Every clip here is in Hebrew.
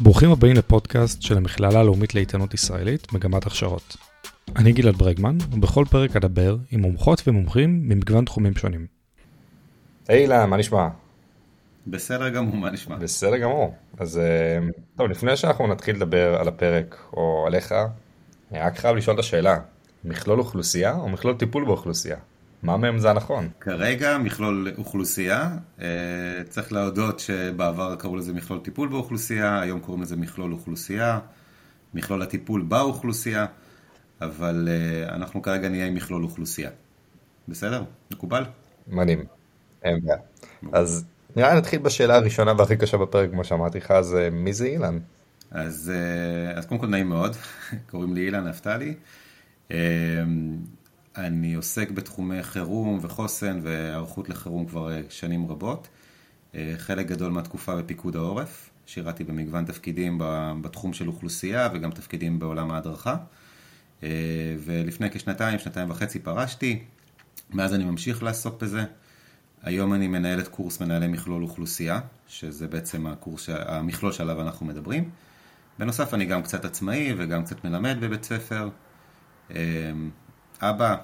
ברוכים הבאים לפודקאסט של המכללה הלאומית לאיתנות ישראלית, מגמת הכשרות. אני גלעד ברגמן, ובכל פרק אדבר עם מומחות ומומחים ממגוון תחומים שונים. היי אילן, מה נשמע? בסדר גמור, מה נשמע? בסדר גמור. אז אה, טוב, לפני שאנחנו נתחיל לדבר על הפרק או עליך, אני רק חייב לשאול את השאלה, מכלול אוכלוסייה או מכלול טיפול באוכלוסייה? מה מהם זה הנכון? כרגע מכלול אוכלוסייה, אה, צריך להודות שבעבר קראו לזה מכלול טיפול באוכלוסייה, היום קוראים לזה מכלול אוכלוסייה, מכלול הטיפול באוכלוסייה, אבל אה, אנחנו כרגע נהיה עם מכלול אוכלוסייה. בסדר? מקובל? מדהים. אין בעיה. אז נראה לי נתחיל בשאלה הראשונה והכי קשה בפרק, כמו שאמרתי לך, אז אה, מי זה אילן? אז, אז קודם כל נעים מאוד, קוראים לי אילן נפתלי. אני עוסק בתחומי חירום וחוסן והיערכות לחירום כבר אה, שנים רבות. אה, חלק גדול מהתקופה בפיקוד העורף, שירתי במגוון תפקידים בתחום של אוכלוסייה וגם תפקידים בעולם ההדרכה. אה, ולפני כשנתיים, שנתיים וחצי פרשתי, מאז אני ממשיך לעסוק בזה. היום אני מנהל את קורס מנהלי מכלול אוכלוסייה, שזה בעצם הקורס, המכלול שעליו אנחנו מדברים. בנוסף אני גם קצת עצמאי וגם קצת מלמד בבית ספר. אבא,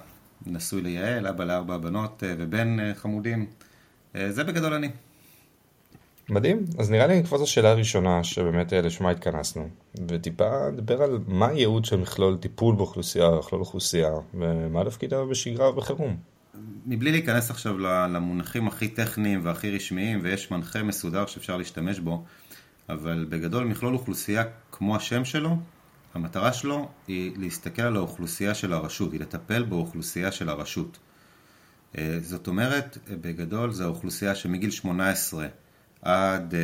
נשוי ליעל, אבא לארבע בנות אה, ובן אה, חמודים. אה, זה בגדול אני. מדהים, אז נראה לי נקפוץ לשאלה הראשונה שבאמת לשמה התכנסנו וטיפה נדבר על מה הייעוד של מכלול טיפול באוכלוסייה, מכלול אוכלוסייה ומה תפקידה בשגרה ובחירום. מבלי להיכנס עכשיו למונחים הכי טכניים והכי רשמיים ויש מנחה מסודר שאפשר להשתמש בו אבל בגדול מכלול אוכלוסייה כמו השם שלו המטרה שלו היא להסתכל על האוכלוסייה של הרשות, היא לטפל באוכלוסייה של הרשות. אה, זאת אומרת, בגדול זו האוכלוסייה שמגיל 18 עד, אה,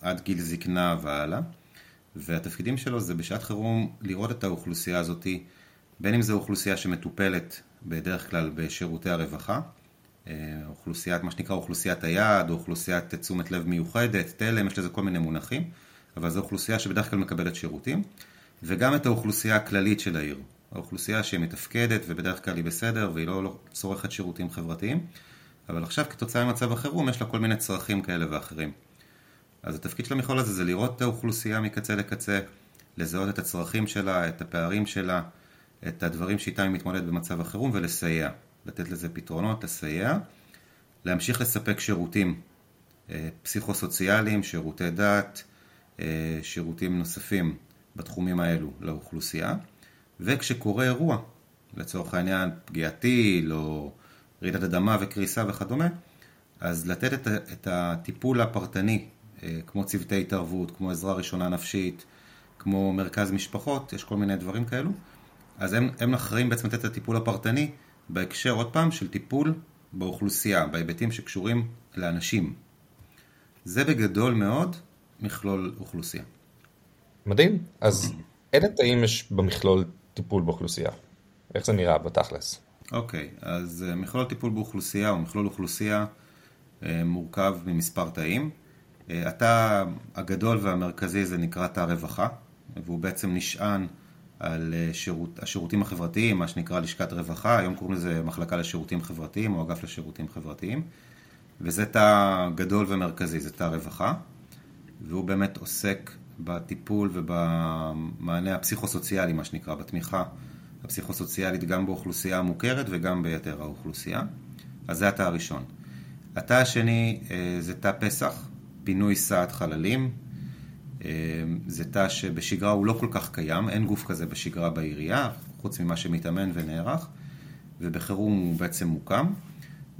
עד גיל זקנה והלאה, והתפקידים שלו זה בשעת חירום לראות את האוכלוסייה הזאתי, בין אם זו אוכלוסייה שמטופלת בדרך כלל בשירותי הרווחה, אה, אוכלוסיית, מה שנקרא אוכלוסיית היעד, או אוכלוסיית תשומת לב מיוחדת, תלם, יש לזה כל מיני מונחים, אבל זו אוכלוסייה שבדרך כלל מקבלת שירותים. וגם את האוכלוסייה הכללית של העיר. האוכלוסייה שהיא מתפקדת ובדרך כלל היא בסדר והיא לא, לא צורכת שירותים חברתיים, אבל עכשיו כתוצאה ממצב החירום יש לה כל מיני צרכים כאלה ואחרים. אז התפקיד של המכלול הזה זה לראות את האוכלוסייה מקצה לקצה, לזהות את הצרכים שלה, את הפערים שלה, את הדברים שאיתם היא מתמודדת במצב החירום ולסייע, לתת לזה פתרונות, לסייע, להמשיך לספק שירותים אה, פסיכו-סוציאליים, שירותי דת, אה, שירותים נוספים בתחומים האלו לאוכלוסייה, וכשקורה אירוע, לצורך העניין פגיעת טיל או רעידת אדמה וקריסה וכדומה, אז לתת את, את הטיפול הפרטני, אה, כמו צוותי התערבות, כמו עזרה ראשונה נפשית, כמו מרכז משפחות, יש כל מיני דברים כאלו, אז הם, הם אחראים בעצם לתת את הטיפול הפרטני בהקשר, עוד פעם, של טיפול באוכלוסייה, בהיבטים שקשורים לאנשים. זה בגדול מאוד מכלול אוכלוסייה. מדהים. אז איזה תאים יש במכלול טיפול באוכלוסייה? איך זה נראה בתכלס? אוקיי, okay, אז אה, מכלול טיפול באוכלוסייה או מכלול אוכלוסייה אה, מורכב ממספר תאים. אה, התא הגדול והמרכזי זה נקרא תא רווחה, והוא בעצם נשען על שירות, השירותים החברתיים, מה שנקרא לשכת רווחה, היום קוראים לזה מחלקה לשירותים חברתיים או אגף לשירותים חברתיים, וזה תא גדול ומרכזי, זה תא רווחה, והוא באמת עוסק בטיפול ובמענה הפסיכוסוציאלי, מה שנקרא, בתמיכה הפסיכוסוציאלית גם באוכלוסייה המוכרת וגם ביתר האוכלוסייה. אז זה התא הראשון. התא השני אה, זה תא פסח, פינוי סעד חללים. אה, זה תא שבשגרה הוא לא כל כך קיים, אין גוף כזה בשגרה בעירייה, חוץ ממה שמתאמן ונערך, ובחירום הוא בעצם מוקם.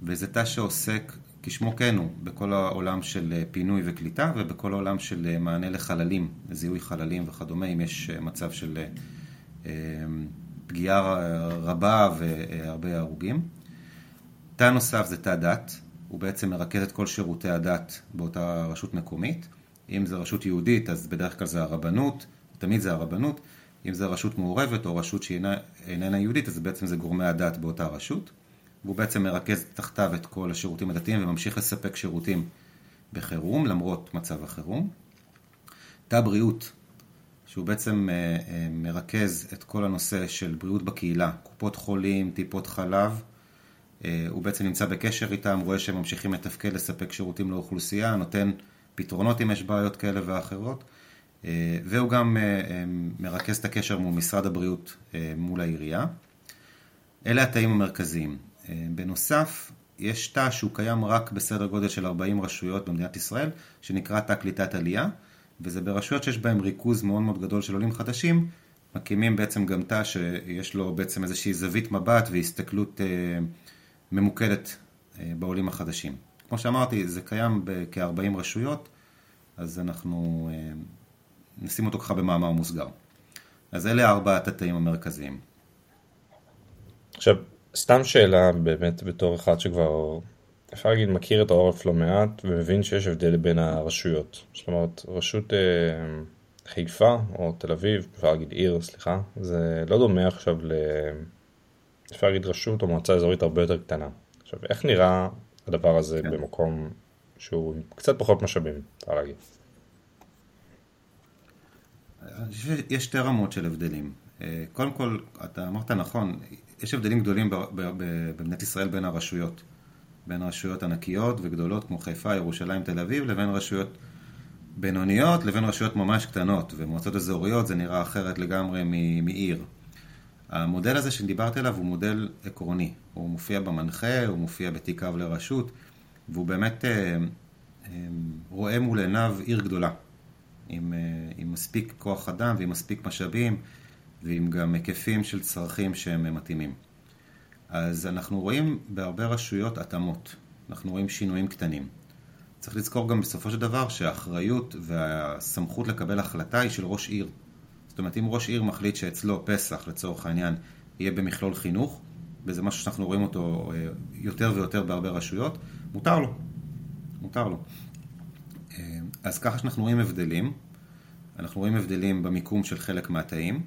וזה תא שעוסק כשמו כן הוא, בכל העולם של אה, פינוי וקליטה ובכל העולם של אה, מענה לחללים, זיהוי חללים וכדומה, אם יש אה, מצב של פגיעה רבה והרבה הרוגים. תא נוסף זה תא דת, הוא בעצם מרכז את כל שירותי הדת באותה רשות מקומית. אם זה רשות יהודית, אז בדרך כלל זה הרבנות, תמיד זה הרבנות. אם זה רשות מעורבת או רשות שאיננה יהודית, אז בעצם זה גורמי הדת באותה רשות. והוא בעצם מרכז תחתיו את כל השירותים הדתיים וממשיך לספק שירותים בחירום, למרות מצב החירום. תא בריאות, שהוא בעצם אה, אה, מרכז את כל הנושא של בריאות בקהילה, קופות חולים, טיפות חלב, אה, הוא בעצם נמצא בקשר איתם, רואה שהם ממשיכים לתפקד, לספק שירותים לאוכלוסייה, נותן פתרונות אם יש בעיות כאלה ואחרות, והוא גם מרכז את הקשר מול משרד הבריאות מול העירייה. אלה התאים המרכזיים. בנוסף, יש תא שהוא קיים רק בסדר גודל של 40 רשויות במדינת ישראל, שנקרא תא קליטת עלייה, וזה ברשויות שיש בהן ריכוז מאוד מאוד גדול של עולים חדשים, מקימים בעצם גם תא שיש לו בעצם איזושהי זווית מבט והסתכלות אה, ממוקדת אה, בעולים החדשים. כמו שאמרתי, זה קיים בכ-40 רשויות, אז אנחנו אה, נשים אותו ככה במאמר מוסגר. אז אלה ארבעת התאים המרכזיים. עכשיו, סתם שאלה באמת בתור אחד שכבר, אפשר להגיד, מכיר את העורף לא מעט ומבין שיש הבדל בין הרשויות. זאת אומרת, רשות אה, חיפה או תל אביב, אפשר להגיד עיר, סליחה, זה לא דומה עכשיו ל... אפשר להגיד רשות או מועצה אזורית הרבה יותר קטנה. עכשיו, איך נראה הדבר הזה כן. במקום שהוא קצת פחות משאבים, אפשר להגיד? יש שתי רמות של הבדלים. אה, קודם כל, אתה אמרת נכון, יש הבדלים גדולים במדינת ישראל בין הרשויות. בין רשויות ענקיות וגדולות כמו חיפה, ירושלים, תל אביב, לבין רשויות בינוניות, לבין רשויות ממש קטנות. ומועצות אזוריות זה נראה אחרת לגמרי מעיר. המודל הזה שדיברתי עליו הוא מודל עקרוני. הוא מופיע במנחה, הוא מופיע בתיק אב לרשות, והוא באמת אה, אה, רואה מול עיניו עיר גדולה. עם, עם מספיק כוח אדם ועם מספיק משאבים. ועם גם היקפים של צרכים שהם מתאימים. אז אנחנו רואים בהרבה רשויות התאמות, אנחנו רואים שינויים קטנים. צריך לזכור גם בסופו של דבר שהאחריות והסמכות לקבל החלטה היא של ראש עיר. זאת אומרת, אם ראש עיר מחליט שאצלו פסח, לצורך העניין, יהיה במכלול חינוך, וזה משהו שאנחנו רואים אותו אה, יותר ויותר בהרבה רשויות, מותר לו. מותר לו. אה, אז ככה שאנחנו רואים הבדלים. אנחנו רואים הבדלים במיקום של חלק מהתאים.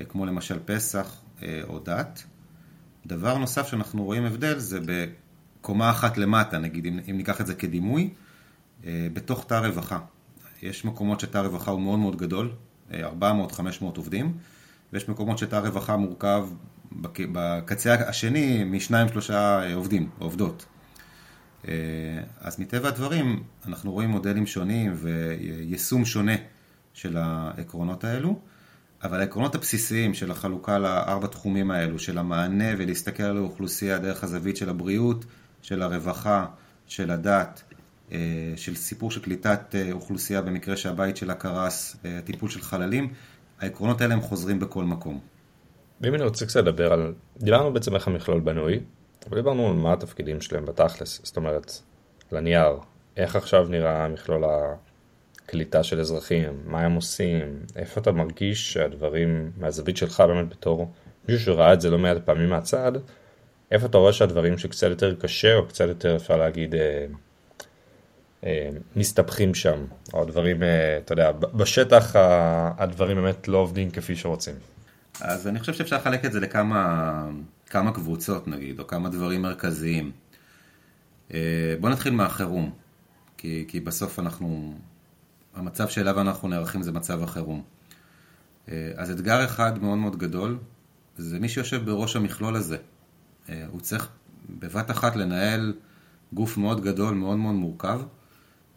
אה, כמו למשל פסח אה, או דת. דבר נוסף שאנחנו רואים הבדל זה בקומה אחת למטה, נגיד אם, ניקח את זה כדימוי, אה, בתוך תא רווחה. יש מקומות שתא רווחה הוא מאוד מאוד גדול, 400-500 עובדים, ויש מקומות שתא רווחה מורכב בקצה השני משניים שלושה עובדים, עובדות. אז מטבע הדברים אנחנו רואים מודלים שונים ויישום שונה של העקרונות האלו. אבל העקרונות הבסיסיים של החלוקה לארבע תחומים האלו, של המענה ולהסתכל על האוכלוסייה דרך הזווית של הבריאות, של הרווחה, של הדת, אה, של סיפור של קליטת אה, אוכלוסייה במקרה שהבית שלה קרס, אה, טיפול של חללים, העקרונות האלה הם חוזרים בכל מקום. ואם אני רוצה קצת לדבר על, דיברנו בעצם איך המכלול בנוי, אבל דיברנו על מה התפקידים שלהם בתכלס, זאת אומרת, לנייר, איך עכשיו נראה המכלול קליטה של אזרחים, מה הם עושים, איפה אתה מרגיש שהדברים, מהזווית שלך באמת בתור מישהו שראה את זה לא מעט פעמים מהצד, איפה אתה רואה שהדברים שקצת יותר קשה או קצת יותר אפשר להגיד אה, אה, מסתבכים שם, או הדברים, אה, אתה יודע, בשטח הדברים באמת לא עובדים כפי שרוצים. אז אני חושב שאפשר לחלק את זה לכמה כמה קבוצות נגיד, או כמה דברים מרכזיים. אה, בוא נתחיל מהחירום, כי, כי בסוף אנחנו המצב שאליו אנחנו נערכים זה מצב החירום. אה, אז אתגר אחד מאוד מאוד גדול, זה מי שיושב בראש המכלול הזה. אה, הוא צריך בבת אחת לנהל גוף מאוד גדול, מאוד מאוד מורכב,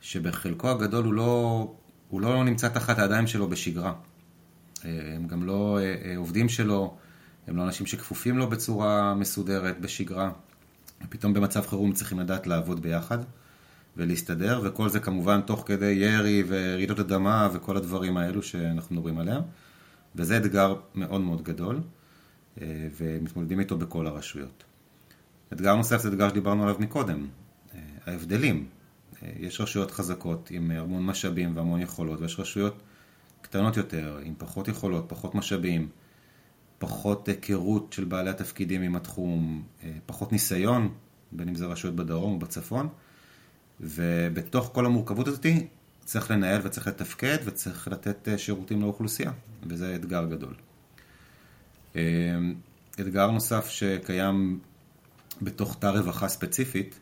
שבחלקו הגדול הוא לא, הוא לא נמצא תחת הידיים שלו בשגרה. אה, הם גם לא עובדים שלו, הם לא אנשים שכפופים לו בצורה מסודרת, בשגרה. ופתאום במצב חירום צריכים לדעת לעבוד ביחד. ולהסתדר, וכל זה כמובן תוך כדי ירי ורעידות אדמה וכל הדברים האלו שאנחנו מדברים עליהם. וזה אתגר מאוד מאוד גדול, אה, ומתמודדים איתו בכל הרשויות. אתגר נוסף זה אתגר שדיברנו עליו מקודם, אה, ההבדלים. אה, יש רשויות חזקות עם המון משאבים והמון יכולות, ויש רשויות קטנות יותר, עם פחות יכולות, פחות משאבים, פחות היכרות של בעלי התפקידים עם התחום, פחות ניסיון, בין אם זה רשויות בדרום או בצפון. ובתוך כל המורכבות הזאת צריך לנהל וצריך לתפקד וצריך לתת אה, שירותים לאוכלוסייה, וזה אתגר גדול. אה, אתגר נוסף שקיים בתוך תא רווחה ספציפית,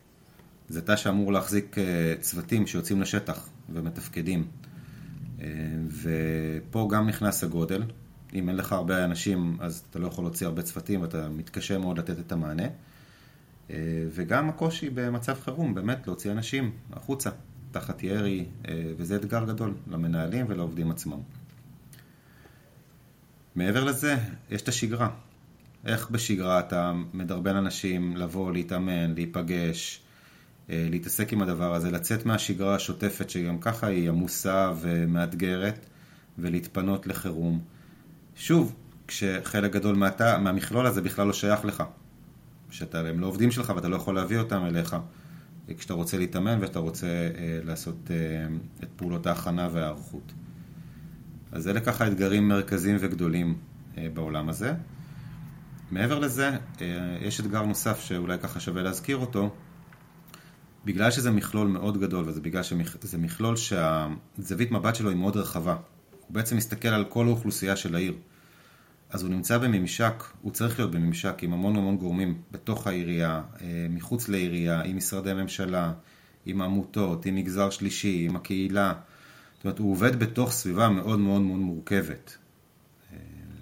זה תא שאמור להחזיק אה, צוותים שיוצאים לשטח ומתפקדים. ופה גם נכנס הגודל. אם אין לך הרבה אנשים, אז אתה לא יכול להוציא הרבה צוותים ואתה מתקשה מאוד לתת את המענה. אה, וגם הקושי במצב חירום, באמת להוציא אנשים החוצה. תחת ירי, וזה אתגר גדול למנהלים ולעובדים עצמם. מעבר לזה, יש את השגרה. איך בשגרה אתה מדרבן אנשים לבוא, להתאמן, להיפגש, אה, להתעסק עם הדבר הזה, לצאת מהשגרה השוטפת שגם ככה היא עמוסה ומאתגרת, ולהתפנות לחירום. שוב, כשחלק גדול מהמכלול הזה בכלל לא שייך לך. שאתה, הם לא עובדים שלך ואתה לא יכול להביא אותם אליך. כשאתה רוצה להתאמן ואתה רוצה אה, לעשות אה, את פעולות ההכנה וההיערכות. אז אלה ככה אתגרים מרכזיים וגדולים אה, בעולם הזה. מעבר לזה, אה, יש אתגר נוסף שאולי ככה שווה להזכיר אותו. בגלל שזה מכלול מאוד גדול, וזה בגלל שזה מכלול שהזווית מבט שלו היא מאוד רחבה. הוא בעצם מסתכל על כל האוכלוסייה של העיר. אז הוא נמצא בממשק, הוא צריך להיות בממשק עם המון המון גורמים בתוך העירייה, אה, מחוץ לעירייה, עם משרדי ממשלה, עם עמותות, עם מגזר שלישי, עם הקהילה. זאת אומרת, הוא עובד בתוך סביבה מאוד מאוד מאוד מורכבת. אה,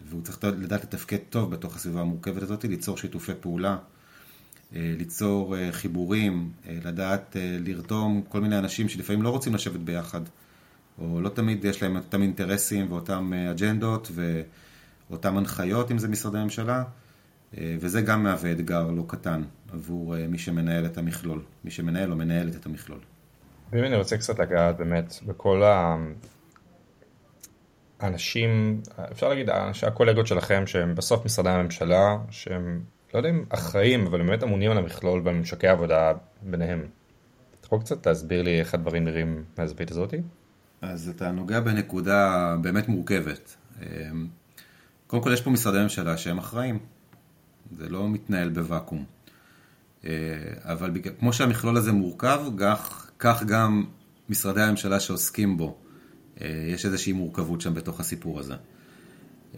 והוא צריך לדעת לתפקד טוב בתוך הסביבה המורכבת הזאת, ליצור שיתופי פעולה, אה, ליצור חיבורים, לדעת לרתום כל מיני אנשים שלפעמים לא רוצים לשבת ביחד, או לא תמיד יש להם אותם אינטרסים ואותם אג'נדות ואותם הנחיות, אם זה משרדי ממשלה, וזה גם מהווה אתגר לא קטן עבור מי שמנהל את המכלול, מי שמנהל או מנהלת את המכלול. ואם אני רוצה קצת לגעת באמת בכל האנשים, אפשר להגיד, הקולגות שלכם שהם בסוף משרדי הממשלה, שהם לא יודע אם אחראים, אבל באמת אמונים על המכלול בממשקי העבודה ביניהם. אתה יכול קצת להסביר לי איך הדברים נראים מהזווית הזאתי? אז אתה נוגע בנקודה באמת מורכבת. קודם כל יש פה משרדי ממשלה שהם אחראים. זה לא מתנהל בוואקום. אה, אבל כמו שהמכלול הזה מורכב, כך כך גם משרדי הממשלה שעוסקים בו, אה, יש איזושהי מורכבות שם בתוך הסיפור הזה.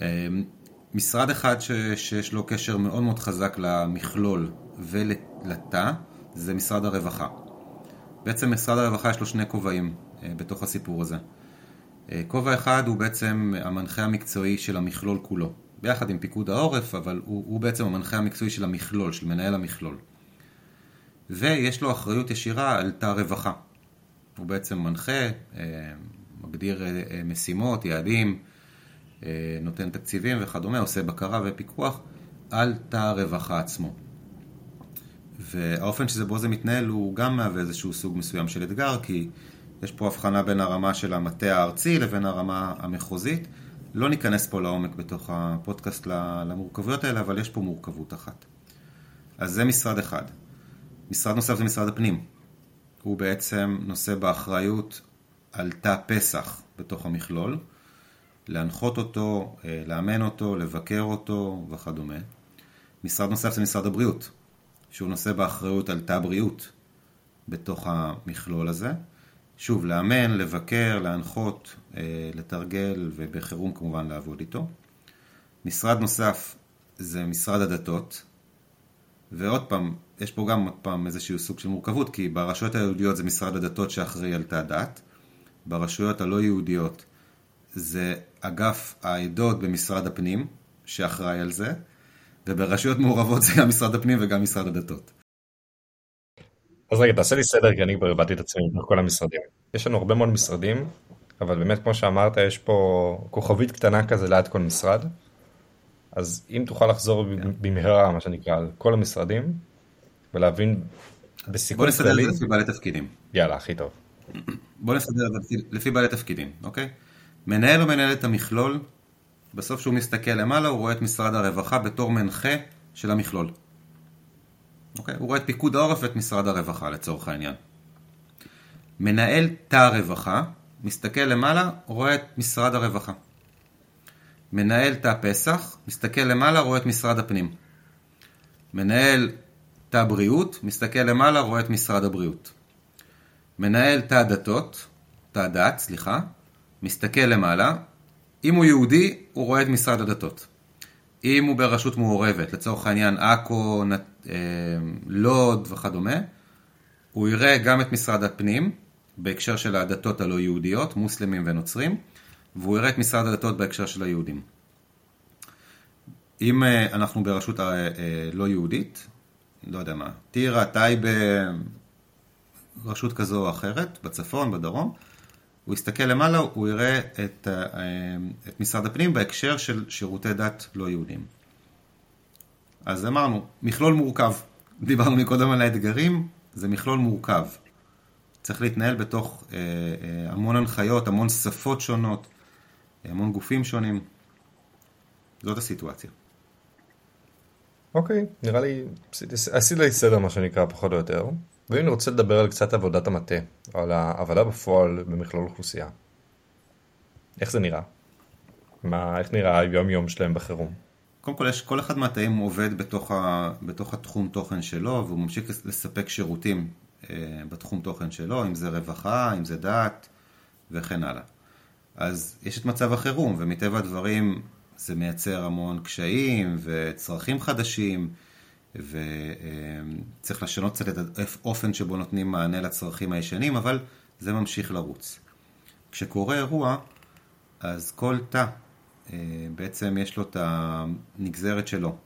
אה, משרד אחד שיש לו קשר מאוד מאוד חזק למכלול ולתא, זה משרד הרווחה. בעצם משרד הרווחה יש לו שני כובעים בתוך הסיפור הזה. כובע אחד הוא בעצם המנחה המקצועי של המכלול כולו, ביחד עם פיקוד העורף, אבל הוא, הוא בעצם המנחה המקצועי של המכלול, של מנהל המכלול. ויש לו אחריות ישירה על תא רווחה. הוא בעצם מנחה, אה, מגדיר אה, משימות, יעדים, אה, נותן תקציבים וכדומה, עושה בקרה ופיקוח על תא הרווחה עצמו. והאופן שבו זה מתנהל הוא גם מהווה איזשהו סוג מסוים של אתגר, כי יש פה הבחנה בין הרמה של המטה הארצי לבין הרמה המחוזית. לא ניכנס פה לעומק בתוך הפודקאסט למורכבויות האלה, אבל יש פה מורכבות אחת. אז זה משרד אחד. משרד נוסף זה משרד הפנים. הוא בעצם נושא באחריות על תא פסח בתוך המכלול, להנחות אותו, אה, לאמן אותו, לבקר אותו וכדומה. משרד נוסף זה משרד הבריאות, שהוא נושא באחריות על תא בריאות בתוך המכלול הזה. שוב, לאמן, לבקר, להנחות, אה, לתרגל ובחירום כמובן לעבוד איתו. משרד נוסף זה משרד הדתות, ועוד פעם, יש פה גם עוד פעם איזשהו סוג של מורכבות, כי ברשויות היהודיות זה משרד הדתות שאחראי על תא דת, ברשויות הלא יהודיות זה אגף העדות במשרד הפנים, שאחראי על זה, וברשויות מעורבות זה גם משרד הפנים וגם משרד הדתות. אז רגע, תעשה לי סדר, כי אני כבר הבאתי את עצמי עם כל המשרדים. יש לנו הרבה מאוד משרדים, אבל באמת, כמו שאמרת, יש פה כוכבית קטנה כזה ליד כל משרד. אז אם תוכל לחזור כן. במהרה, מה שנקרא, על כל המשרדים, ולהבין בסיכון כללי... בוא נסדר את זה לפי בעלי תפקידים. יאללה, הכי טוב. בוא נסדר את זה לפי בעלי תפקידים, אוקיי? מנהל או מנהלת המכלול, בסוף שהוא מסתכל למעלה, הוא רואה את משרד הרווחה בתור מנחה של המכלול. אוקיי? הוא רואה את פיקוד העורף ואת משרד הרווחה לצורך העניין. מנהל תא הרווחה, מסתכל למעלה, רואה את משרד הרווחה. מנהל תא פסח, מסתכל למעלה, רואה את משרד הפנים. מנהל תא בריאות, מסתכל למעלה, רואה את משרד הבריאות. מנהל תא דתות, תא דת, סליחה, מסתכל למעלה, אם הוא יהודי, הוא רואה את משרד הדתות. אם הוא ברשות מעורבת, לצורך העניין עכו, אה, לוד וכדומה, הוא יראה גם את משרד הפנים, בהקשר של הדתות הלא יהודיות, מוסלמים ונוצרים, והוא יראה את משרד הדתות בהקשר של היהודים. אם אה, אנחנו ברשות אה, לא יהודית, לא יודע מה, טירה, טייבה, רשות כזו או אחרת, בצפון, בדרום, הוא יסתכל למעלה, הוא יראה את, אה, את משרד הפנים בהקשר של שירותי דת לא יהודים. אז אמרנו, מכלול מורכב. דיברנו מקודם על האתגרים, זה מכלול מורכב. צריך להתנהל בתוך אה, אה, המון הנחיות, המון שפות שונות, המון גופים שונים. זאת הסיטואציה. אוקיי, נראה לי, עשית לי סדר מה שנקרא, פחות או יותר. ואם אני רוצה לדבר על קצת עבודת המטה, על העבודה בפועל במכלול אוכלוסייה. איך זה נראה? מה, איך נראה היום יום שלהם בחירום? קודם כל, יש, כל אחד מהתאים עובד בתוך, ה, בתוך התחום תוכן שלו, והוא ממשיך לספק שירותים אה, בתחום תוכן שלו, אם זה רווחה, אם זה דת, וכן הלאה. אז יש את מצב החירום, ומטבע הדברים זה מייצר המון קשיים וצרכים חדשים, וצריך לשנות קצת את האופן שבו נותנים מענה לצרכים הישנים, אבל זה ממשיך לרוץ. כשקורה אירוע, אז כל תא אה, בעצם יש לו את הנגזרת שלו.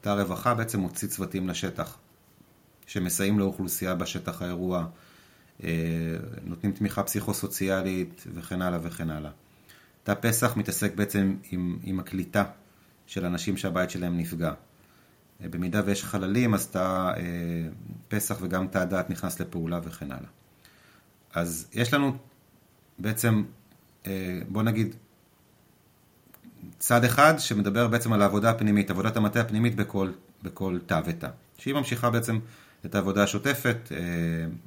תא רווחה בעצם מוציא צוותים לשטח, שמסייעים לאוכלוסייה בשטח האירוע, אה, נותנים תמיכה פסיכו-סוציאלית וכן הלאה וכן הלאה. תא פסח מתעסק בעצם עם, עם הקליטה של אנשים שהבית שלהם נפגע. אה, במידה ויש חללים, אז תא פסח וגם תא דת נכנס לפעולה וכן הלאה. אז יש לנו בעצם, בוא נגיד, צד אחד שמדבר בעצם על העבודה הפנימית, עבודת המטה הפנימית בכל, בכל תא ותא, שהיא ממשיכה בעצם את העבודה השוטפת אה,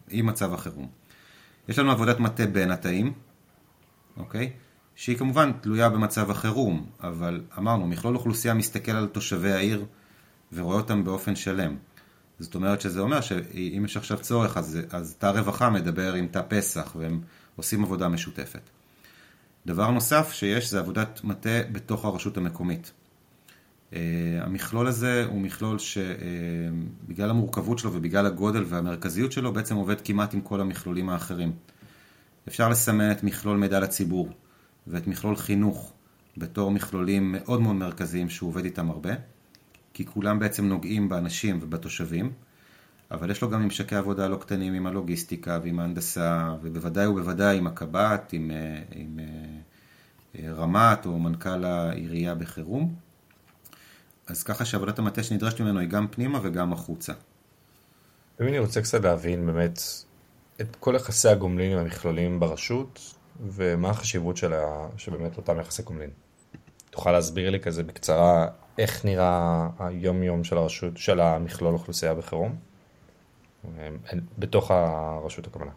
עם מצב החירום. יש לנו עבודת מטה בין התאים, אוקיי? שהיא כמובן תלויה במצב החירום, אבל אמרנו, מכלול אוכלוסייה מסתכל על תושבי העיר ורואה אותם באופן שלם. זאת אומרת שזה אומר שאם יש עכשיו צורך, אז, אז תא רווחה מדבר עם תא פסח, והם עושים עבודה משותפת. דבר נוסף שיש זה עבודת מטה בתוך הרשות המקומית. Uh, המכלול הזה הוא מכלול שבגלל uh, המורכבות שלו ובגלל הגודל והמרכזיות שלו בעצם עובד כמעט עם כל המכלולים האחרים. אפשר לסמן את מכלול מידע לציבור ואת מכלול חינוך בתור מכלולים מאוד מאוד מרכזיים שהוא עובד איתם הרבה, כי כולם בעצם נוגעים באנשים ובתושבים, אבל יש לו גם ממשקי עבודה לא קטנים עם הלוגיסטיקה ועם ההנדסה, ובוודאי ובוודאי עם הקב"ט, עם, אה, עם אה, רמ"ט או מנכ"ל העירייה בחירום. אז ככה שעבודת המטה שנדרשת ממנו היא גם פנימה וגם החוצה. אם אני רוצה קצת להבין באמת את כל יחסי הגומלין המכלולים ברשות, ומה החשיבות של, ה... של באמת אותם יחסי גומלין. תוכל להסביר לי כזה בקצרה איך נראה היום יום של הרשות, של המכלול אוכלוסייה בחירום? בתוך הרשות הכוונה.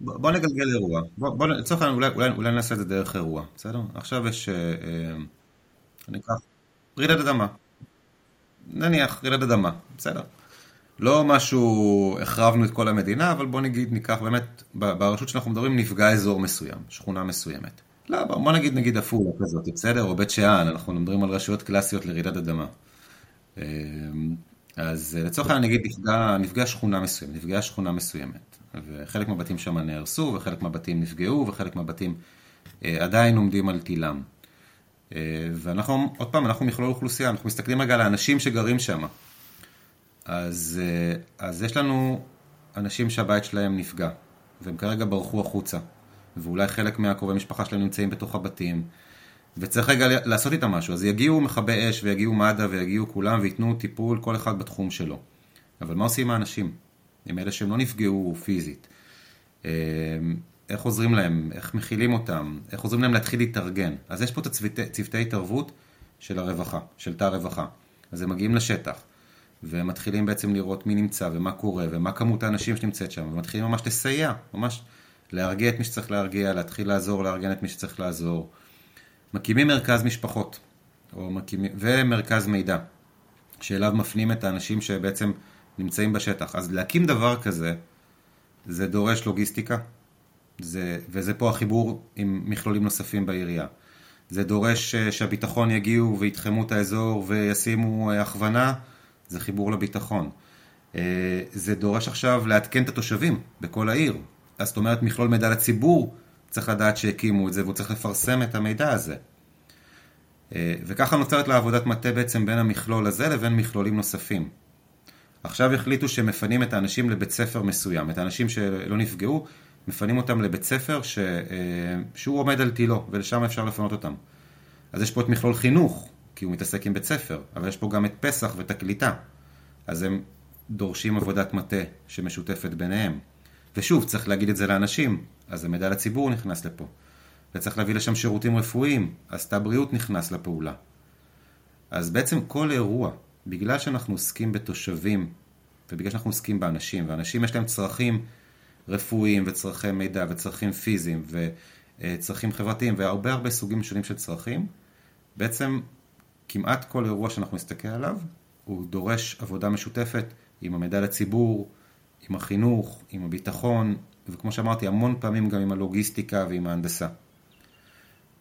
בוא נגלגל אירוע. בוא, לצורך העניין אולי, אולי, אולי נעשה את זה דרך אירוע, בסדר? עכשיו יש, אה, אה, אני אקח, רעידת אדמה. נניח רעידת אדמה, בסדר. לא משהו, החרבנו את כל המדינה, אבל בוא נגיד, ניקח באמת, ברשות שאנחנו מדברים נפגע אזור מסוים, שכונה מסוימת. לא, בוא נגיד נגיד עפולה כזאת, בסדר? או בית שאן, אנחנו מדברים על רשויות קלאסיות לרעידת אדמה. אמ, אז לצורך העניין נגיד נפגע, נפגע שכונה מסוימת, נפגעה שכונה מסוימת, וחלק מהבתים שם נהרסו, וחלק מהבתים נפגעו, וחלק מהבתים אה, עדיין עומדים על תילם. אה, ואנחנו, עוד פעם, אנחנו מכלול אוכלוסייה, אנחנו מסתכלים רגע על האנשים שגרים שם. אז, אה, אז יש לנו אנשים שהבית שלהם נפגע, והם כרגע ברחו החוצה, ואולי חלק מהקרובי משפחה שלהם נמצאים בתוך הבתים, וצריך רגע לעשות איתם משהו. אז יגיעו מכבי אש ויגיעו מד"א ויגיעו כולם וייתנו טיפול כל אחד בתחום שלו. אבל מה עושים עם האנשים? עם אלה שהם לא נפגעו פיזית. אה, איך עוזרים להם? איך מכילים אותם? איך עוזרים להם להתחיל להתארגן? אז יש פה את צוותי התערבות של הרווחה, של תא הרווחה. אז הם מגיעים לשטח, והם מתחילים בעצם לראות מי נמצא ומה קורה ומה כמות האנשים שנמצאת שם, ומתחילים ממש לסייע, ממש להרגיע את מי שצריך להרגיע, להתחיל לעזור, לארגן את מי שצריך לעזור. מקימים מרכז משפחות, מקימים, ומרכז מידע, שאליו מפנים את האנשים שבעצם נמצאים בשטח. אז להקים דבר כזה, זה דורש לוגיסטיקה, זה, וזה פה החיבור עם מכלולים נוספים בעירייה. זה דורש אה, שהביטחון יגיעו ויתחמו את האזור וישימו אה, הכוונה, זה חיבור לביטחון. אה, זה דורש עכשיו לעדכן את התושבים בכל העיר. אז זאת אומרת מכלול מידע לציבור צריך לדעת שהקימו את זה והוא צריך לפרסם את המידע הזה. אה, וככה נוצרת לה עבודת מטה בעצם בין המכלול הזה לבין מכלולים נוספים. עכשיו החליטו שמפנים את האנשים לבית ספר מסוים, את האנשים שלא נפגעו, מפנים אותם לבית ספר ש, אה, שהוא עומד על תילו, ולשם אפשר לפנות אותם. אז יש פה את מכלול חינוך, כי הוא מתעסק עם בית ספר, אבל יש פה גם את פסח ואת הקליטה. אז הם דורשים עבודת מטה שמשותפת ביניהם. ושוב, צריך להגיד את זה לאנשים, אז המידע לציבור נכנס לפה. וצריך להביא לשם שירותים רפואיים, אז תא הבריאות נכנס לפעולה. אז בעצם כל אירוע, בגלל שאנחנו עוסקים בתושבים, ובגלל שאנחנו עוסקים באנשים, ואנשים יש להם צרכים רפואיים וצרכי מידע וצרכים פיזיים וצרכים חברתיים והרבה הרבה סוגים שונים של צרכים, בעצם כמעט כל אירוע שאנחנו נסתכל עליו, הוא דורש עבודה משותפת עם המידע לציבור, עם החינוך, עם הביטחון, וכמו שאמרתי, המון פעמים גם עם הלוגיסטיקה ועם ההנדסה.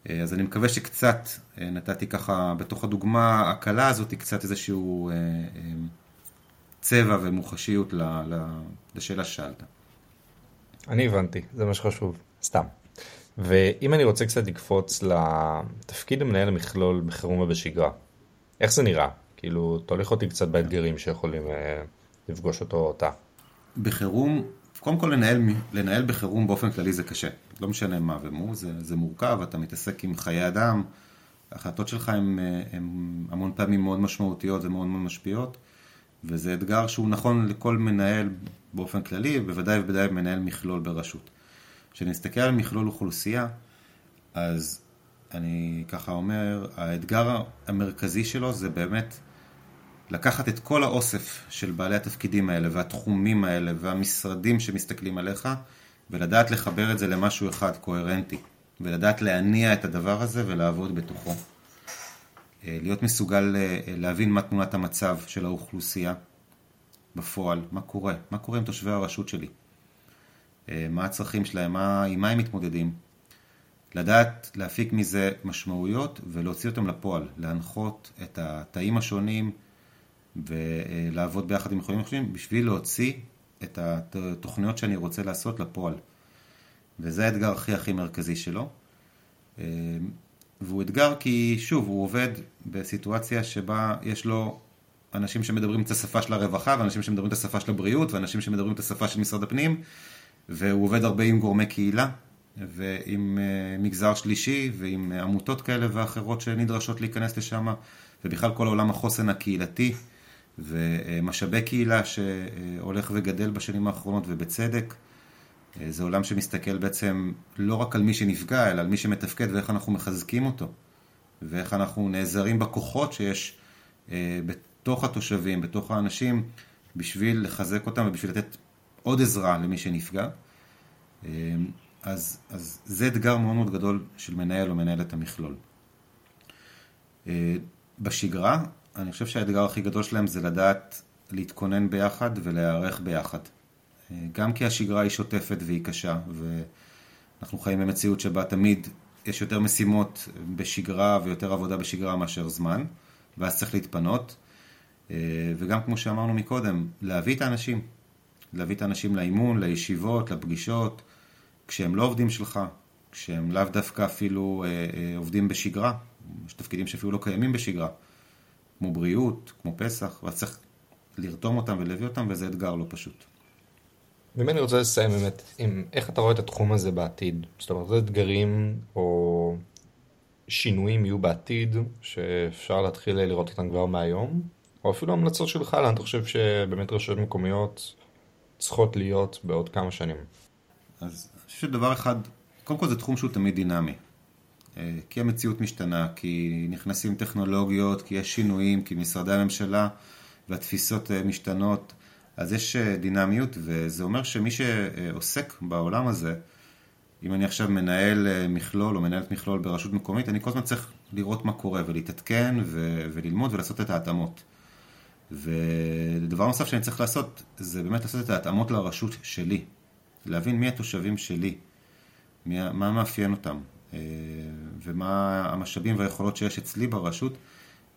אה, אז אני מקווה שקצת אה, נתתי ככה, בתוך הדוגמה הקלה הזאת, קצת איזשהו אה, צבע ומוחשיות לשאלה ששאלת. אני הבנתי, זה מה שחשוב, סתם. ואם אני רוצה קצת לקפוץ לתפקיד המנהל המכלול בחירום ובשגרה, איך זה נראה? כאילו, תוליך אותי קצת באתגרים שיכולים לפגוש אותו או אותה. בחירום, קודם כל לנהל, לנהל בחירום באופן כללי זה קשה. לא משנה מה ומו, זה, זה מורכב, אתה מתעסק עם חיי אדם, ההחלטות שלך הן המון פעמים מאוד משמעותיות ומאוד מאוד משפיעות, וזה אתגר שהוא נכון לכל מנהל באופן כללי, בוודאי ובוודאי מנהל מכלול ברשות. כשנסתכל על מכלול אוכלוסייה, אז אני ככה אומר, האתגר המרכזי שלו זה באמת לקחת את כל האוסף של בעלי התפקידים האלה והתחומים האלה והמשרדים שמסתכלים עליך ולדעת לחבר את זה למשהו אחד קוהרנטי ולדעת להניע את הדבר הזה ולעבוד בתוכו. אה, להיות מסוגל אה, להבין מה תמונת המצב של האוכלוסייה בפועל, מה קורה, מה קורה עם תושבי הרשות שלי, אה, מה הצרכים שלהם, מה, עם מה הם מתמודדים. לדעת להפיק מזה משמעויות ולהוציא אותם לפועל, להנחות את התאים השונים, ולעבוד ביחד עם יכולים אחרים בשביל להוציא את התוכניות שאני רוצה לעשות לפועל. וזה האתגר הכי הכי מרכזי שלו. והוא אתגר כי שוב, הוא עובד בסיטואציה שבה יש לו אנשים שמדברים את השפה של הרווחה, ואנשים שמדברים את השפה של הבריאות, ואנשים שמדברים את השפה של משרד הפנים, והוא עובד הרבה עם גורמי קהילה, ועם אה, מגזר שלישי, ועם עמותות כאלה ואחרות שנדרשות להיכנס לשם, ובכלל כל עולם החוסן הקהילתי. ומשאבי קהילה שהולך וגדל בשנים האחרונות ובצדק. זה עולם שמסתכל בעצם לא רק על מי שנפגע, אלא על מי שמתפקד ואיך אנחנו מחזקים אותו, ואיך אנחנו נעזרים בכוחות שיש אה, בתוך התושבים, בתוך האנשים, בשביל לחזק אותם ובשביל לתת עוד עזרה למי שנפגע. אה, אז, אז זה אתגר מאוד מאוד גדול של מנהל או מנהלת המכלול. אה, בשגרה אני חושב שהאתגר הכי גדול שלהם זה לדעת להתכונן ביחד ולהיערך ביחד. גם כי השגרה היא שוטפת והיא קשה, ואנחנו חיים במציאות שבה תמיד יש יותר משימות בשגרה ויותר עבודה בשגרה מאשר זמן, ואז צריך להתפנות. וגם כמו שאמרנו מקודם, להביא את האנשים. להביא את האנשים לאימון, לישיבות, לפגישות, כשהם לא עובדים שלך, כשהם לאו דווקא אפילו אה, אה, עובדים בשגרה, יש תפקידים שאפילו לא קיימים בשגרה. כמו בריאות, כמו פסח, ואז צריך לרתום אותם ולהביא אותם, וזה אתגר לא פשוט. ואם אני רוצה לסיים באמת עם איך אתה רואה את התחום הזה בעתיד? זאת אומרת, איזה אתגרים או שינויים יהיו בעתיד שאפשר להתחיל לראות אותם כבר מהיום? או אפילו המלצות שלך, לאן אתה חושב שבאמת רשויות מקומיות צריכות להיות בעוד כמה שנים? אז אני חושב שדבר אחד, קודם כל זה תחום שהוא תמיד דינמי. אה, כי המציאות משתנה, כי נכנסים טכנולוגיות, כי יש שינויים, כי משרדי הממשלה והתפיסות אה, משתנות, אז יש אה, דינמיות, וזה אומר שמי שעוסק בעולם הזה, אם אני עכשיו מנהל מכלול או מנהלת מכלול ברשות מקומית, אני כל הזמן צריך לראות מה קורה ולהתעדכן ו- וללמוד ולעשות את ההתאמות. ודבר נוסף שאני צריך לעשות, זה באמת לעשות את ההתאמות לרשות שלי. להבין מי התושבים שלי, מה מאפיין אותם, ומה המשאבים והיכולות שיש אצלי ברשות,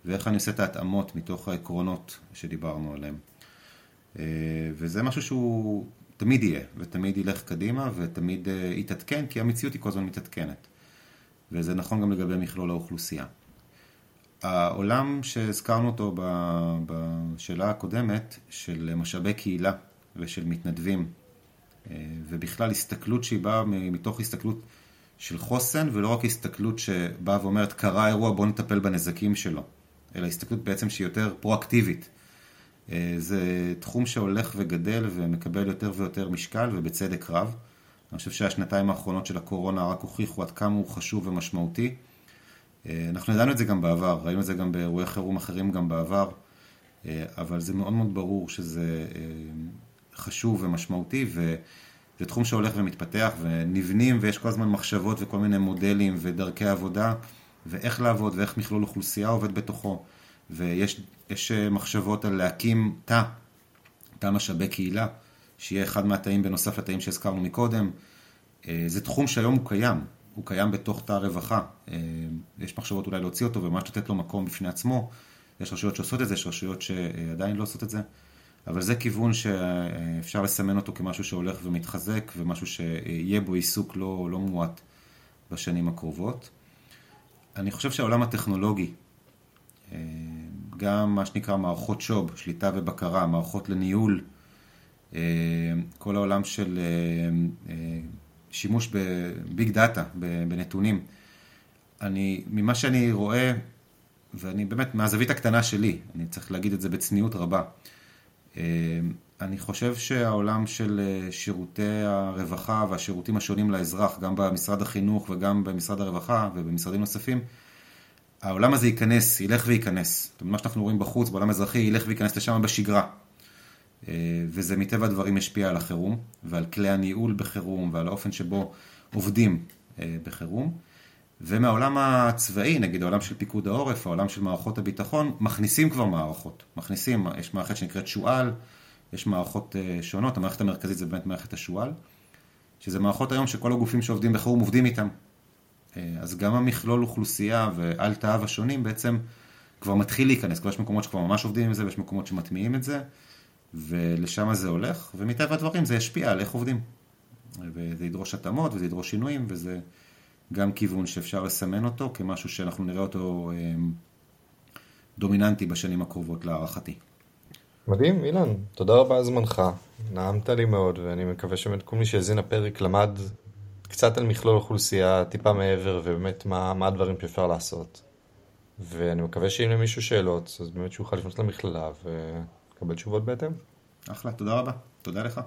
ואיך אני עושה את ההתאמות מתוך העקרונות שדיברנו עליהם. אה, וזה משהו שהוא תמיד יהיה, ותמיד ילך קדימה, ותמיד אה, יתעדכן, כי המציאות היא כל הזמן מתעדכנת. וזה נכון גם לגבי מכלול האוכלוסייה. העולם שהזכרנו אותו בשאלה הקודמת, של משאבי קהילה ושל מתנדבים, אה, ובכלל הסתכלות שהיא באה מתוך הסתכלות של חוסן, ולא רק הסתכלות שבאה ואומרת, קרה אירוע, בוא נטפל בנזקים שלו, אלא הסתכלות בעצם שהיא יותר פרואקטיבית. אה, זה תחום שהולך וגדל ומקבל יותר ויותר משקל, ובצדק רב. אני חושב שהשנתיים האחרונות של הקורונה רק הוכיחו עד כמה הוא חשוב ומשמעותי. אה, אנחנו ידענו את זה גם בעבר, ראינו את זה גם באירועי חירום אחרים גם בעבר, אה, אבל זה מאוד מאוד ברור שזה חשוב ומשמעותי, וזה תחום שהולך ומתפתח, ונבנים, ויש כל הזמן מחשבות וכל מיני מודלים ודרכי עבודה, ואיך לעבוד ואיך מכלול אוכלוסייה עובד בתוכו. ויש אה, מחשבות על להקים תא, תא משאבי קהילה, שיהיה אחד מהתאים בנוסף לתאים שהזכרנו מקודם. אה, זה תחום שהיום הוא קיים, הוא קיים בתוך תא הרווחה. אה, יש מחשבות אולי להוציא אותו וממש לתת לו מקום בפני עצמו. יש רשויות שעושות את זה, יש רשויות שעדיין לא עושות את זה. אבל זה כיוון שאפשר לסמן אותו כמשהו שהולך ומתחזק ומשהו שיהיה בו עיסוק לא, לא מועט בשנים הקרובות. אני חושב שהעולם הטכנולוגי גם מה שנקרא מערכות שוב, שליטה ובקרה, מערכות לניהול, כל העולם של שימוש בביג דאטה, בנתונים. אני, ממה שאני רואה, ואני באמת, מהזווית הקטנה שלי, אני צריך להגיד את זה בצניעות רבה, אני חושב שהעולם של שירותי הרווחה והשירותים השונים לאזרח, גם במשרד החינוך וגם במשרד הרווחה ובמשרדים נוספים, העולם הזה ייכנס, ילך וייכנס. מה שאנחנו רואים בחוץ, בעולם האזרחי, ילך וייכנס לשם בשגרה. אה, וזה מטבע הדברים משפיע על החירום, ועל כלי הניהול בחירום, ועל האופן שבו עובדים אה, בחירום. ומהעולם הצבאי, נגיד העולם של פיקוד העורף, העולם של מערכות הביטחון, מכניסים כבר מערכות. מכניסים, יש מערכת שנקראת שועל, יש מערכות אה, שונות, המערכת המרכזית זה באמת מערכת השועל, שזה מערכות היום שכל הגופים שעובדים בחירום עובדים איתם. אה, אז גם המכלול אוכלוסייה ועל תאיו השונים בעצם כבר מתחיל להיכנס, כבר יש מקומות שכבר ממש עובדים עם זה ויש מקומות שמטמיעים את זה ולשם זה הולך, ומטבע הדברים זה ישפיע על איך עובדים. וזה ידרוש התאמות וזה ידרוש שינויים וזה גם כיוון שאפשר לסמן אותו כמשהו שאנחנו נראה אותו אה, דומיננטי בשנים הקרובות להערכתי. מדהים, אילן, תודה רבה על זמנך, נעמת לי מאוד ואני מקווה שבאמת כל מי שהאזין לפרק למד קצת על מכלול אוכלוסייה, טיפה מעבר, ובאמת מה, מה הדברים שאפשר לעשות. ואני מקווה שאם למישהו שאלות, אז באמת שהוא יוכל לפנות למכללה ולקבל תשובות בהתאם. אחלה, תודה רבה. תודה לך.